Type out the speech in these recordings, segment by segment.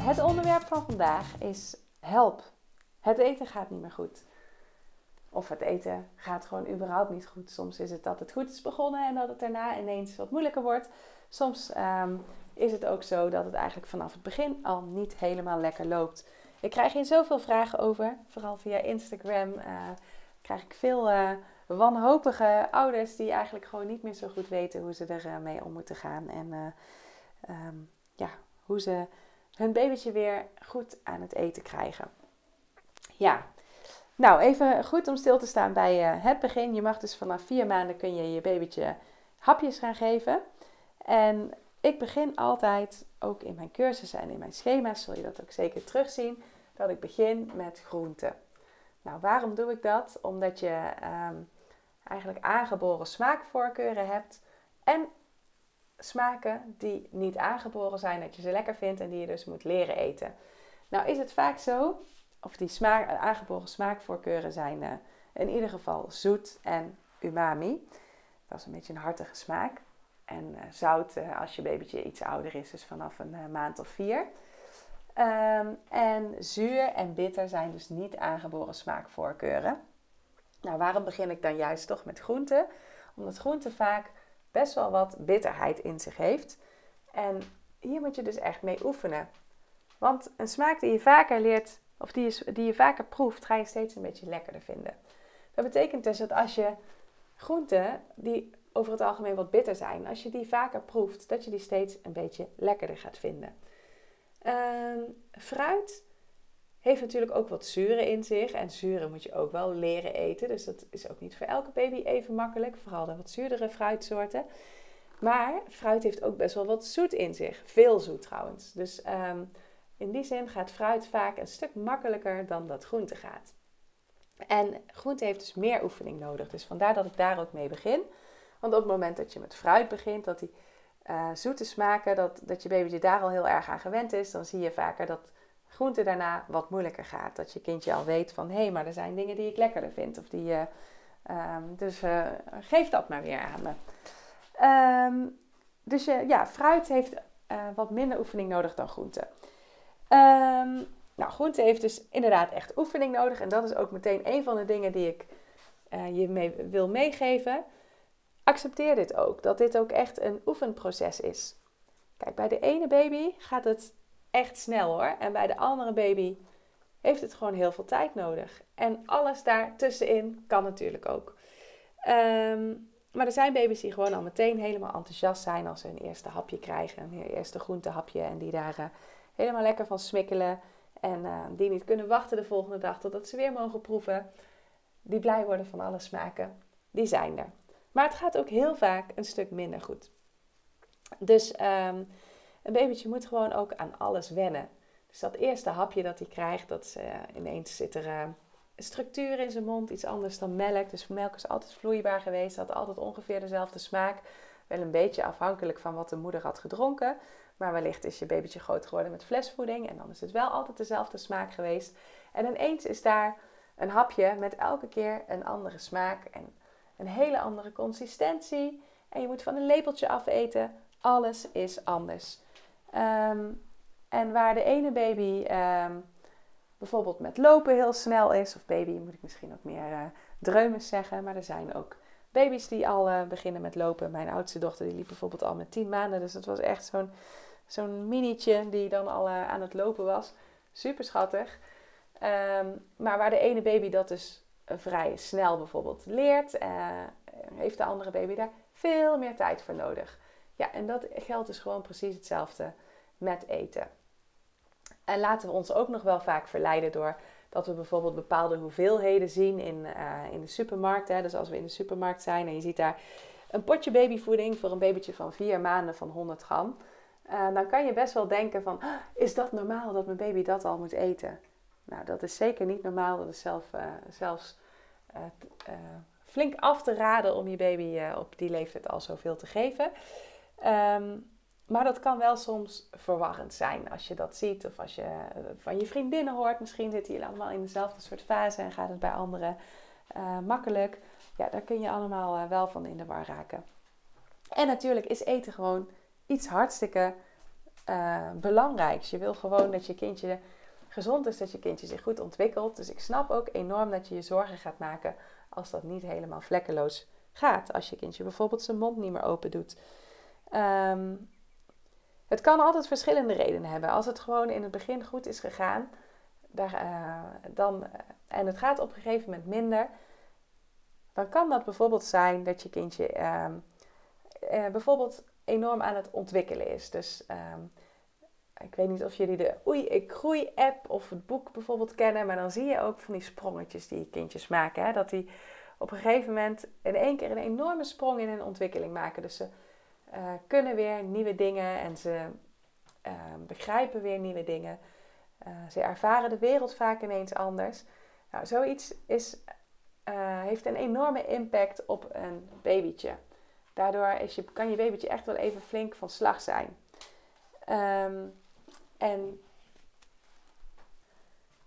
Het onderwerp van vandaag is help. Het eten gaat niet meer goed. Of het eten gaat gewoon überhaupt niet goed. Soms is het dat het goed is begonnen en dat het daarna ineens wat moeilijker wordt. Soms ehm, is het ook zo dat het eigenlijk vanaf het begin al niet helemaal lekker loopt. Ik krijg hier zoveel vragen over, vooral via Instagram. Uh, krijg ik veel uh, wanhopige ouders die eigenlijk gewoon niet meer zo goed weten hoe ze ermee eh, mee om moeten gaan. En ehm, ja, hoe ze hun babytje weer goed aan het eten krijgen. Ja, nou even goed om stil te staan bij het begin. Je mag dus vanaf vier maanden kun je je babytje hapjes gaan geven. En ik begin altijd, ook in mijn cursussen en in mijn schema's, zul je dat ook zeker terugzien, dat ik begin met groenten. Nou, waarom doe ik dat? Omdat je ehm, eigenlijk aangeboren smaakvoorkeuren hebt en smaken die niet aangeboren zijn, dat je ze lekker vindt en die je dus moet leren eten. Nou is het vaak zo, of die aangeboren smaakvoorkeuren zijn uh, in ieder geval zoet en umami. Dat is een beetje een hartige smaak. En uh, zout uh, als je babytje iets ouder is, dus vanaf een maand of vier. Um, en zuur en bitter zijn dus niet aangeboren smaakvoorkeuren. Nou, waarom begin ik dan juist toch met groenten? Omdat groente vaak best wel wat bitterheid in zich heeft. En hier moet je dus echt mee oefenen. Want een smaak die je vaker leert, of die je, die je vaker proeft, ga je steeds een beetje lekkerder vinden. Dat betekent dus dat als je groenten die over het algemeen wat bitter zijn, als je die vaker proeft, dat je die steeds een beetje lekkerder gaat vinden. Ehm, fruit heeft natuurlijk ook wat zuren in zich. En zuren moet je ook wel leren eten. Dus dat is ook niet voor elke baby even makkelijk. Vooral de wat zuurdere fruitsoorten. Maar fruit heeft ook best wel wat zoet in zich. Veel zoet trouwens. Dus ehm, in die zin gaat fruit vaak een stuk makkelijker dan dat groente gaat. En groente heeft dus meer oefening nodig. Dus vandaar dat ik daar ook mee begin. Want op het moment dat je met fruit begint, dat die uh, zoete smaken, dat, dat je babytje daar al heel erg aan gewend is, dan zie je vaker dat groente daarna wat moeilijker gaat. Dat je kindje al weet van hé, hey, maar er zijn dingen die ik lekkerder vind. Of die, uh, dus uh, geef dat maar weer aan me. Um, dus ja, fruit heeft wat minder oefening nodig dan groente. Um, nou, groente heeft dus inderdaad echt oefening nodig. En dat is ook meteen een van de dingen die ik je mee wil meegeven accepteer dit ook, dat dit ook echt een oefenproces is. Kijk, bij de ene baby gaat het echt snel hoor. En bij de andere baby heeft het gewoon heel veel tijd nodig. En alles daartussenin kan natuurlijk ook. Ehm, maar er zijn baby's die gewoon al meteen helemaal enthousiast zijn als ze een eerste hapje krijgen. Een eerste groentehapje. En die daar uh, helemaal lekker van smikkelen. En uh, die niet kunnen wachten de volgende dag totdat ze weer mogen proeven. Die blij worden van alle smaken. Die zijn er. Maar het gaat ook heel vaak een stuk minder goed. Dus um, een babytje moet gewoon ook aan alles wennen. Dus dat eerste hapje dat hij krijgt, dat uh, ineens zit er uh, structuur in zijn mond, iets anders dan melk. Dus melk is altijd vloeibaar geweest, had altijd ongeveer dezelfde smaak. Wel een beetje afhankelijk van wat de moeder had gedronken. Maar wellicht is je babytje groot geworden met flesvoeding en dan is het wel altijd dezelfde smaak geweest. En ineens is daar een hapje met elke keer een andere smaak en een hele andere consistentie. En je moet van een lepeltje afeten. Alles is anders. Ehm, en waar de ene baby ehm, bijvoorbeeld met lopen heel snel is, of baby moet ik misschien ook meer uh, dreumes zeggen, maar er zijn ook baby's die al uh, beginnen met lopen. Mijn oudste dochter die liep bijvoorbeeld al met 10 maanden, dus dat was echt zo'n zo'n minietje die dan al uh, aan het lopen was. Super schattig. Um, maar waar de ene baby dat dus vrij snel bijvoorbeeld leert, heeft de andere baby daar veel meer tijd voor nodig. Ja, en dat geldt dus gewoon precies hetzelfde met eten. En laten we ons ook nog wel vaak verleiden door dat we bijvoorbeeld bepaalde hoeveelheden zien in, uh, in de supermarkt. Hè. Dus als we in de supermarkt zijn en je ziet daar een potje babyvoeding voor een babytje van vier maanden van 100 gram. uh, dan kan je best wel denken van, ah, is dat normaal dat mijn baby dat al moet eten? Nou, dat is zeker niet normaal. Dat is uh, zelfs flink af te raden om je baby op die leeftijd al zoveel te geven. Um, maar dat kan wel soms verwarrend zijn als je dat ziet of als je van je vriendinnen hoort. Misschien zitten jullie allemaal in dezelfde soort fase en gaat het bij anderen makkelijk. Ja, daar kun je allemaal wel van in de war raken. En natuurlijk is eten gewoon iets hartstikke belangrijks. Je wil gewoon dat je kindje gezond is, dat je kindje zich goed ontwikkelt. Dus ik snap ook enorm dat je je zorgen gaat maken als dat niet helemaal vlekkeloos gaat. Als je kindje bijvoorbeeld zijn mond niet meer open doet. Ehm, het kan altijd verschillende redenen hebben. Als het gewoon in het begin goed is gegaan, daar, uh, dan, en het gaat op een gegeven moment minder, dan kan dat bijvoorbeeld zijn dat je kindje uh, bijvoorbeeld enorm aan het ontwikkelen is. Dus ehm, ik weet niet of jullie de Oei, ik groei app of het boek bijvoorbeeld kennen, maar dan zie je ook van die sprongetjes die kindjes maken. Hè? Dat die op een gegeven moment in één keer een enorme sprong in hun ontwikkeling maken. Dus ze uh, kunnen weer nieuwe dingen en ze uh, begrijpen weer nieuwe dingen. Uh, ze ervaren de wereld vaak ineens anders. Nou, zoiets is, eh, heeft een enorme impact op een babytje. Daardoor is je, kan je babytje echt wel even flink van slag zijn. Um, en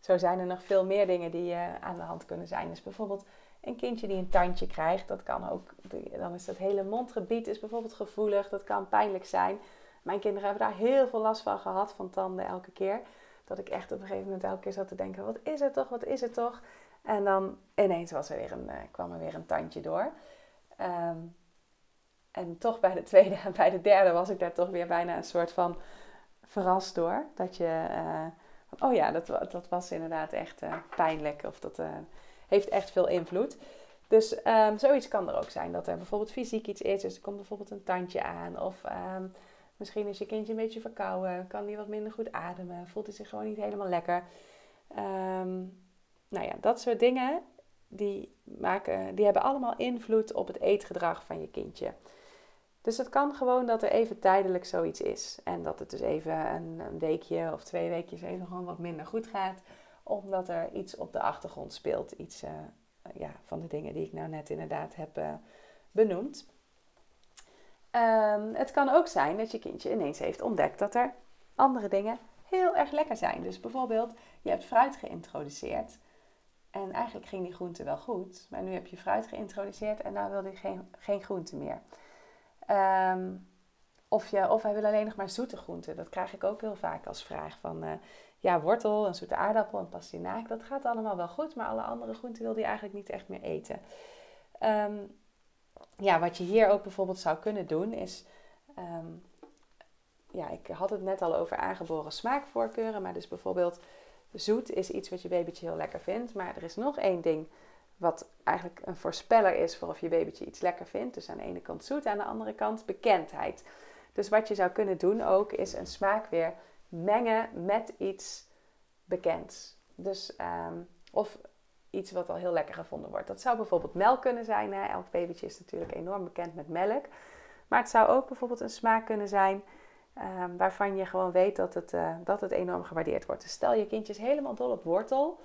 zo zijn er nog veel meer dingen die aan de hand kunnen zijn. Dus bijvoorbeeld een kindje die een tandje krijgt, dat kan ook, dan is dat hele mondgebied is bijvoorbeeld gevoelig, dat kan pijnlijk zijn. Mijn kinderen hebben daar heel veel last van gehad, van tanden elke keer. Dat ik echt op een gegeven moment elke keer zat te denken, wat is het toch, wat is het toch? En dan ineens was er weer een, uh, kwam er weer een tandje door. Um, en toch bij de tweede en bij de derde was ik daar toch weer bijna een soort van verrast door. Dat je, uh, oh ja, dat, dat was inderdaad echt uh, pijnlijk. Of dat heeft echt veel invloed. Dus um, zoiets kan er ook zijn. Dat er bijvoorbeeld fysiek iets is. Dus er komt bijvoorbeeld een tandje aan. Of um, misschien is je kindje een beetje verkouden. Kan die wat minder goed ademen. Voelt hij zich gewoon niet helemaal lekker. Um, nou ja, dat soort dingen. Die, maken, die hebben allemaal invloed op het eetgedrag van je kindje. Dus het kan gewoon dat er even tijdelijk zoiets is. En dat het dus even een, een weekje of twee weekjes even gewoon wat minder goed gaat. Omdat er iets op de achtergrond speelt. Iets uh, ja, van de dingen die ik nou net inderdaad heb uh, benoemd. Um, het kan ook zijn dat je kindje ineens heeft ontdekt dat er andere dingen heel erg lekker zijn. Dus bijvoorbeeld, je hebt fruit geïntroduceerd. En eigenlijk ging die groente wel goed. Maar nu heb je fruit geïntroduceerd en nou wil hij geen, geen groente meer. Um, of, je, of hij wil alleen nog maar zoete groenten. Dat krijg ik ook heel vaak als vraag. Van uh, ja, wortel, een zoete aardappel, een pastinaak. Dat gaat allemaal wel goed, maar alle andere groenten wil hij eigenlijk niet echt meer eten. Um, ja, wat je hier ook bijvoorbeeld zou kunnen doen is... Um, ja, ik had het net al over aangeboren smaakvoorkeuren. Maar dus bijvoorbeeld zoet is iets wat je babytje heel lekker vindt. Maar er is nog één ding wat eigenlijk een voorspeller is voor of je babytje iets lekker vindt. Dus aan de ene kant zoet, aan de andere kant bekendheid. Dus wat je zou kunnen doen ook is een smaak weer mengen met iets bekends. Dus, ehm, of iets wat al heel lekker gevonden wordt. Dat zou bijvoorbeeld melk kunnen zijn. Hè? Elk babytje is natuurlijk enorm bekend met melk. Maar het zou ook bijvoorbeeld een smaak kunnen zijn um, waarvan je gewoon weet dat het, uh, dat het enorm gewaardeerd wordt. Dus stel je kindje is helemaal dol op wortel.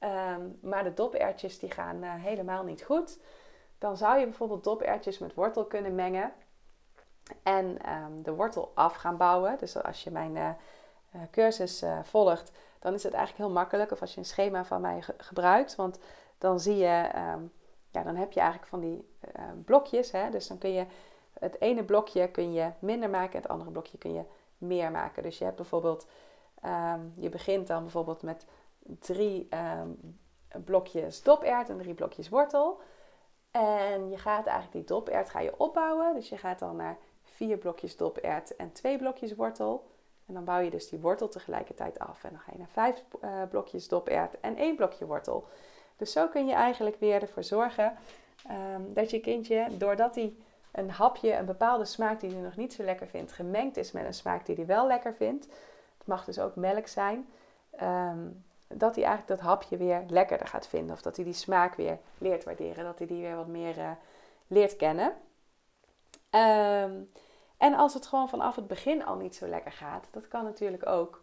Um, maar de dopertjes die gaan uh, helemaal niet goed. Dan zou je bijvoorbeeld dopertjes met wortel kunnen mengen. En de wortel af gaan bouwen. Dus als je mijn uh, cursus uh, volgt, dan is het eigenlijk heel makkelijk. Of als je een schema van mij ge gebruikt. Want dan zie je, um, ja, dan heb je eigenlijk van die blokjes. Hè? Dus dan kun je het ene blokje kun je minder maken. En het andere blokje kun je meer maken. Dus je hebt bijvoorbeeld, je begint dan bijvoorbeeld met drie blokjes dopert en drie blokjes wortel. En je gaat eigenlijk die dopert ga je opbouwen. Dus je gaat dan naar vier blokjes dopert en twee blokjes wortel. En dan bouw je dus die wortel tegelijkertijd af. En dan ga je naar vijf uh, blokjes dopert en één blokje wortel. Dus zo kun je eigenlijk weer ervoor zorgen um, dat je kindje, doordat hij een hapje, een bepaalde smaak die hij nog niet zo lekker vindt, gemengd is met een smaak die hij wel lekker vindt. Het mag dus ook melk zijn. Um, dat hij eigenlijk dat hapje weer lekkerder gaat vinden. Of dat hij die smaak weer leert waarderen. Dat hij die weer wat meer uh, leert kennen. Um, En als het gewoon vanaf het begin al niet zo lekker gaat, dat kan natuurlijk ook.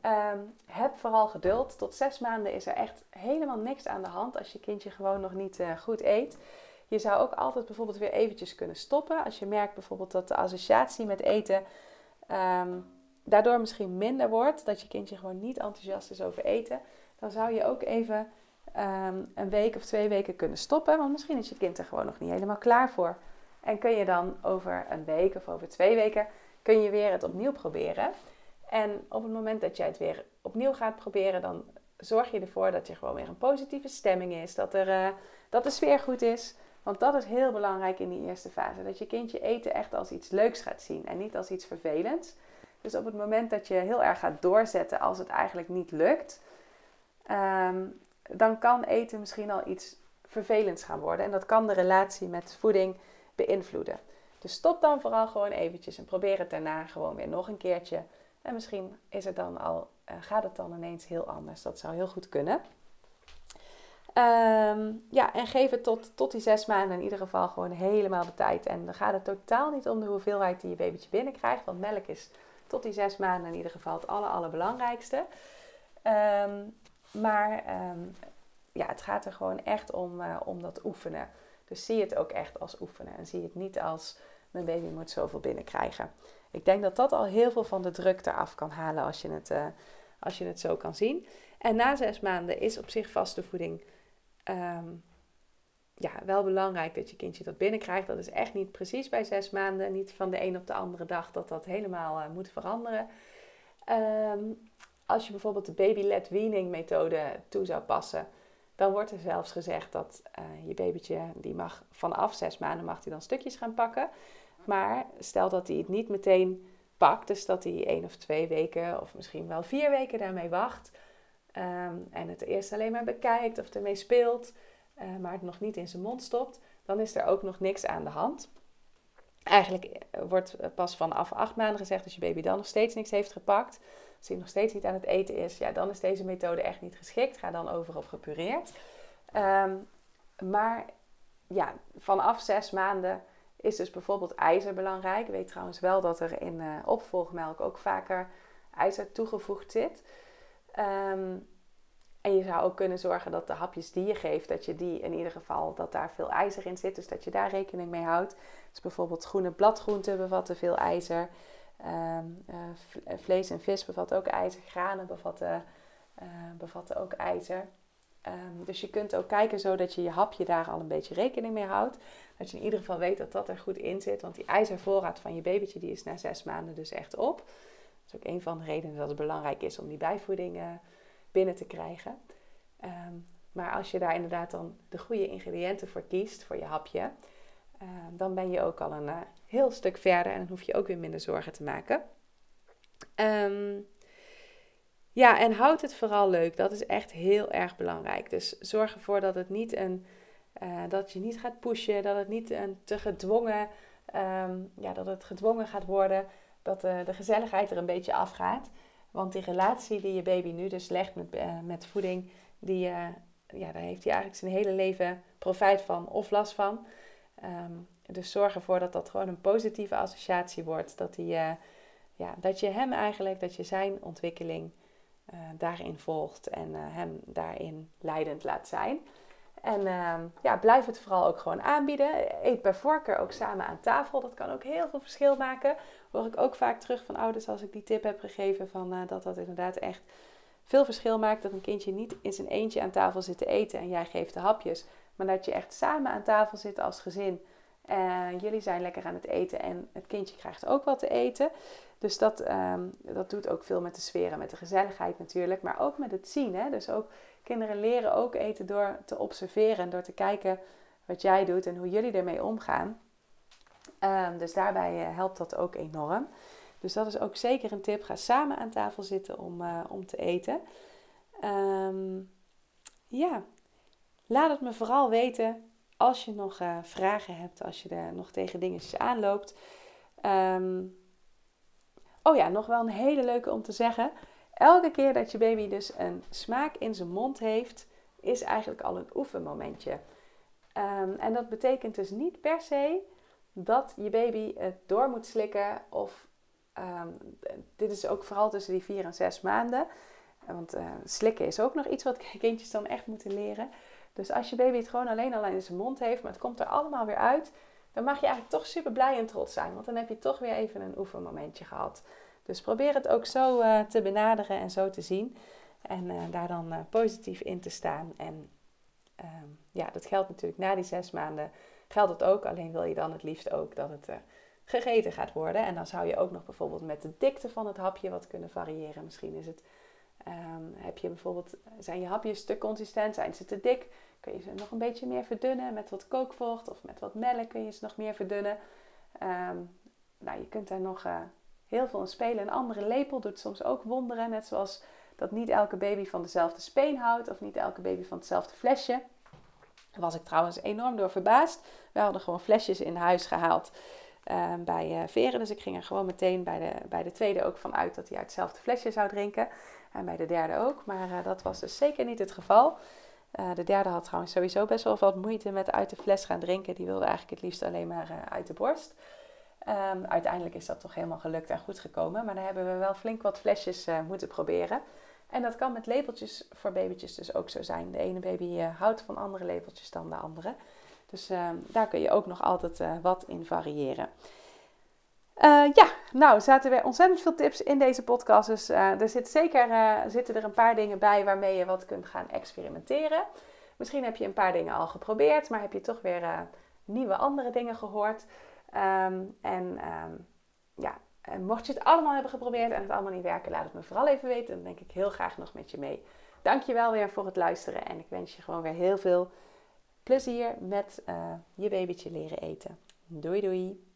Ehm, heb vooral geduld. Tot zes maanden is er echt helemaal niks aan de hand als je kindje gewoon nog niet uh, goed eet. Je zou ook altijd bijvoorbeeld weer eventjes kunnen stoppen. Als je merkt bijvoorbeeld dat de associatie met eten ehm, daardoor misschien minder wordt. Dat je kindje gewoon niet enthousiast is over eten. Dan zou je ook even ehm, een week of twee weken kunnen stoppen. Want misschien is je kind er gewoon nog niet helemaal klaar voor. En kun je dan over een week of over twee weken kun je weer het opnieuw proberen. En op het moment dat jij het weer opnieuw gaat proberen, dan zorg je ervoor dat er gewoon weer een positieve stemming is. Dat, er, uh, dat de sfeer goed is. Want dat is heel belangrijk in die eerste fase. Dat je kindje eten echt als iets leuks gaat zien en niet als iets vervelends. Dus op het moment dat je heel erg gaat doorzetten als het eigenlijk niet lukt, ehm, dan kan eten misschien al iets vervelends gaan worden. En dat kan de relatie met voeding Dus stop dan vooral gewoon eventjes en probeer het daarna gewoon weer nog een keertje. En misschien is het dan al, uh, gaat het dan ineens heel anders. Dat zou heel goed kunnen. Ehm, ja, en geef het tot, tot die zes maanden in ieder geval gewoon helemaal de tijd. En dan gaat het totaal niet om de hoeveelheid die je babytje binnenkrijgt. Want melk is tot die zes maanden in ieder geval het aller, allerbelangrijkste. Um, maar ehm, ja, het gaat er gewoon echt om, uh, om dat oefenen. Dus zie het ook echt als oefenen. En zie het niet als mijn baby moet zoveel binnenkrijgen. Ik denk dat dat al heel veel van de druk eraf kan halen als je het, uh, als je het zo kan zien. En na zes maanden is op zich vaste voeding um, ja, wel belangrijk dat je kindje dat binnenkrijgt. Dat is echt niet precies bij zes maanden. Niet van de een op de andere dag dat dat helemaal uh, moet veranderen. Um, als je bijvoorbeeld de baby-led weaning methode toe zou passen, dan wordt er zelfs gezegd dat uh, je babytje, die mag vanaf zes maanden, mag hij dan stukjes gaan pakken. Maar stel dat hij het niet meteen pakt, dus dat hij één of twee weken of misschien wel vier weken daarmee wacht. Um, en het eerst alleen maar bekijkt of ermee speelt, uh, maar het nog niet in zijn mond stopt, dan is er ook nog niks aan de hand. Eigenlijk eh, wordt pas vanaf acht maanden gezegd, als je baby dan nog steeds niks heeft gepakt, hij nog steeds niet aan het eten is, ja, dan is deze methode echt niet geschikt. Ga dan over op gepureerd. Um, maar ja, vanaf zes maanden is dus bijvoorbeeld ijzer belangrijk. Ik weet trouwens wel dat er in uh, opvolgmelk ook vaker ijzer toegevoegd zit. Um, en je zou ook kunnen zorgen dat de hapjes die je geeft, dat je die in ieder geval, dat daar veel ijzer in zit. Dus dat je daar rekening mee houdt. Dus bijvoorbeeld groene bladgroenten bevatten veel ijzer. Um, uh, vlees en vis bevatten ook ijzer. Granen bevatten, uh, bevatten ook ijzer. Um, dus je kunt ook kijken zodat je je hapje daar al een beetje rekening mee houdt. Dat je in ieder geval weet dat dat er goed in zit. Want die ijzervoorraad van je babytje die is na zes maanden dus echt op. Dat is ook een van de redenen dat het belangrijk is om die bijvoeding binnen te krijgen. Um, maar als je daar inderdaad dan de goede ingrediënten voor kiest, voor je hapje, dan ben je ook al een heel stuk verder en dan hoef je ook weer minder zorgen te maken. Um, ja, en houd het vooral leuk. Dat is echt heel erg belangrijk. Dus zorg ervoor dat het niet een, uh, dat je niet gaat pushen, dat het niet een te gedwongen, um, ja, dat het gedwongen gaat worden, dat de, gezelligheid er een beetje afgaat. Want die relatie die je baby nu dus legt met, uh, met voeding, die, uh, ja, daar heeft hij eigenlijk zijn hele leven profijt van of last van. Um, dus zorg ervoor dat dat gewoon een positieve associatie wordt. Dat, die, uh, ja, dat je hem eigenlijk, dat je zijn ontwikkeling uh, daarin volgt en uh, hem daarin leidend laat zijn. En ehm, ja, blijf het vooral ook gewoon aanbieden. Eet bij voorkeur ook samen aan tafel. Dat kan ook heel veel verschil maken. Hoor ik ook vaak terug van ouders als ik die tip heb gegeven van dat dat inderdaad echt veel verschil maakt. Dat een kindje niet in zijn eentje aan tafel zit te eten en jij geeft de hapjes. Maar dat je echt samen aan tafel zit als gezin. En jullie zijn lekker aan het eten en het kindje krijgt ook wat te eten. Dus dat, um, dat doet ook veel met de sfeer en met de gezelligheid natuurlijk. Maar ook met het zien. Hè? Dus ook kinderen leren ook eten door te observeren en door te kijken wat jij doet en hoe jullie ermee omgaan. Um, dus daarbij uh, helpt dat ook enorm. Dus dat is ook zeker een tip. Ga samen aan tafel zitten om, uh, om te eten. Um, ja, laat het me vooral weten als je nog uh, vragen hebt, als je er nog tegen dingetjes aanloopt. Um, oh ja, nog wel een hele leuke om te zeggen. Elke keer dat je baby dus een smaak in zijn mond heeft, is eigenlijk al een oefenmomentje. Um, en dat betekent dus niet per se dat je baby het door moet slikken. Of ehm, dit is ook vooral tussen die vier en zes maanden. Want uh, slikken is ook nog iets wat kindjes dan echt moeten leren. Dus als je baby het gewoon alleen al in zijn mond heeft, maar het komt er allemaal weer uit, dan mag je eigenlijk toch super blij en trots zijn. Want dan heb je toch weer even een oefenmomentje gehad. Dus probeer het ook zo uh, te benaderen en zo te zien. En uh, daar dan uh, positief in te staan. En ehm, ja, dat geldt natuurlijk na die zes maanden. Geldt het ook, alleen wil je dan het liefst ook dat het gegeten gaat worden. En dan zou je ook nog bijvoorbeeld met de dikte van het hapje wat kunnen variëren. Misschien is het, um, heb je bijvoorbeeld, zijn je hapjes te consistent, zijn ze te dik? Kun je ze nog een beetje meer verdunnen met wat kookvocht of met wat melk kun je ze nog meer verdunnen. Um, nou, je kunt daar nog heel veel in spelen. Een andere lepel doet soms ook wonderen, net zoals dat niet elke baby van dezelfde speen houdt of niet elke baby van hetzelfde flesje. Daar was ik trouwens enorm door verbaasd. We hadden gewoon flesjes in huis gehaald uh, bij uh, Veren. Dus ik ging er gewoon meteen bij de, bij de tweede ook van uit dat hij uit hetzelfde flesje zou drinken. En bij de derde ook. Maar uh, dat was dus zeker niet het geval. de derde had trouwens sowieso best wel wat moeite met uit de fles gaan drinken. Die wilde eigenlijk het liefst alleen maar uit de borst. Um, uiteindelijk is dat toch helemaal gelukt en goed gekomen. Maar dan hebben we wel flink wat flesjes moeten proberen. En dat kan met lepeltjes voor babytjes dus ook zo zijn. De ene baby houdt van andere lepeltjes dan de andere. Dus uh, daar kun je ook nog altijd uh, wat in variëren. ja, nou zaten weer ontzettend veel tips in deze podcast. Dus er zit zeker, zitten er een paar dingen bij waarmee je wat kunt gaan experimenteren. Misschien heb je een paar dingen al geprobeerd, maar heb je toch weer nieuwe andere dingen gehoord. Um, en um, ja, mocht je het allemaal hebben geprobeerd en het allemaal niet werken, laat het me vooral even weten. Dan denk ik heel graag nog met je mee. Dankjewel weer voor het luisteren en ik wens je gewoon weer heel veel plezier met uh, je babytje leren eten. Doei doei!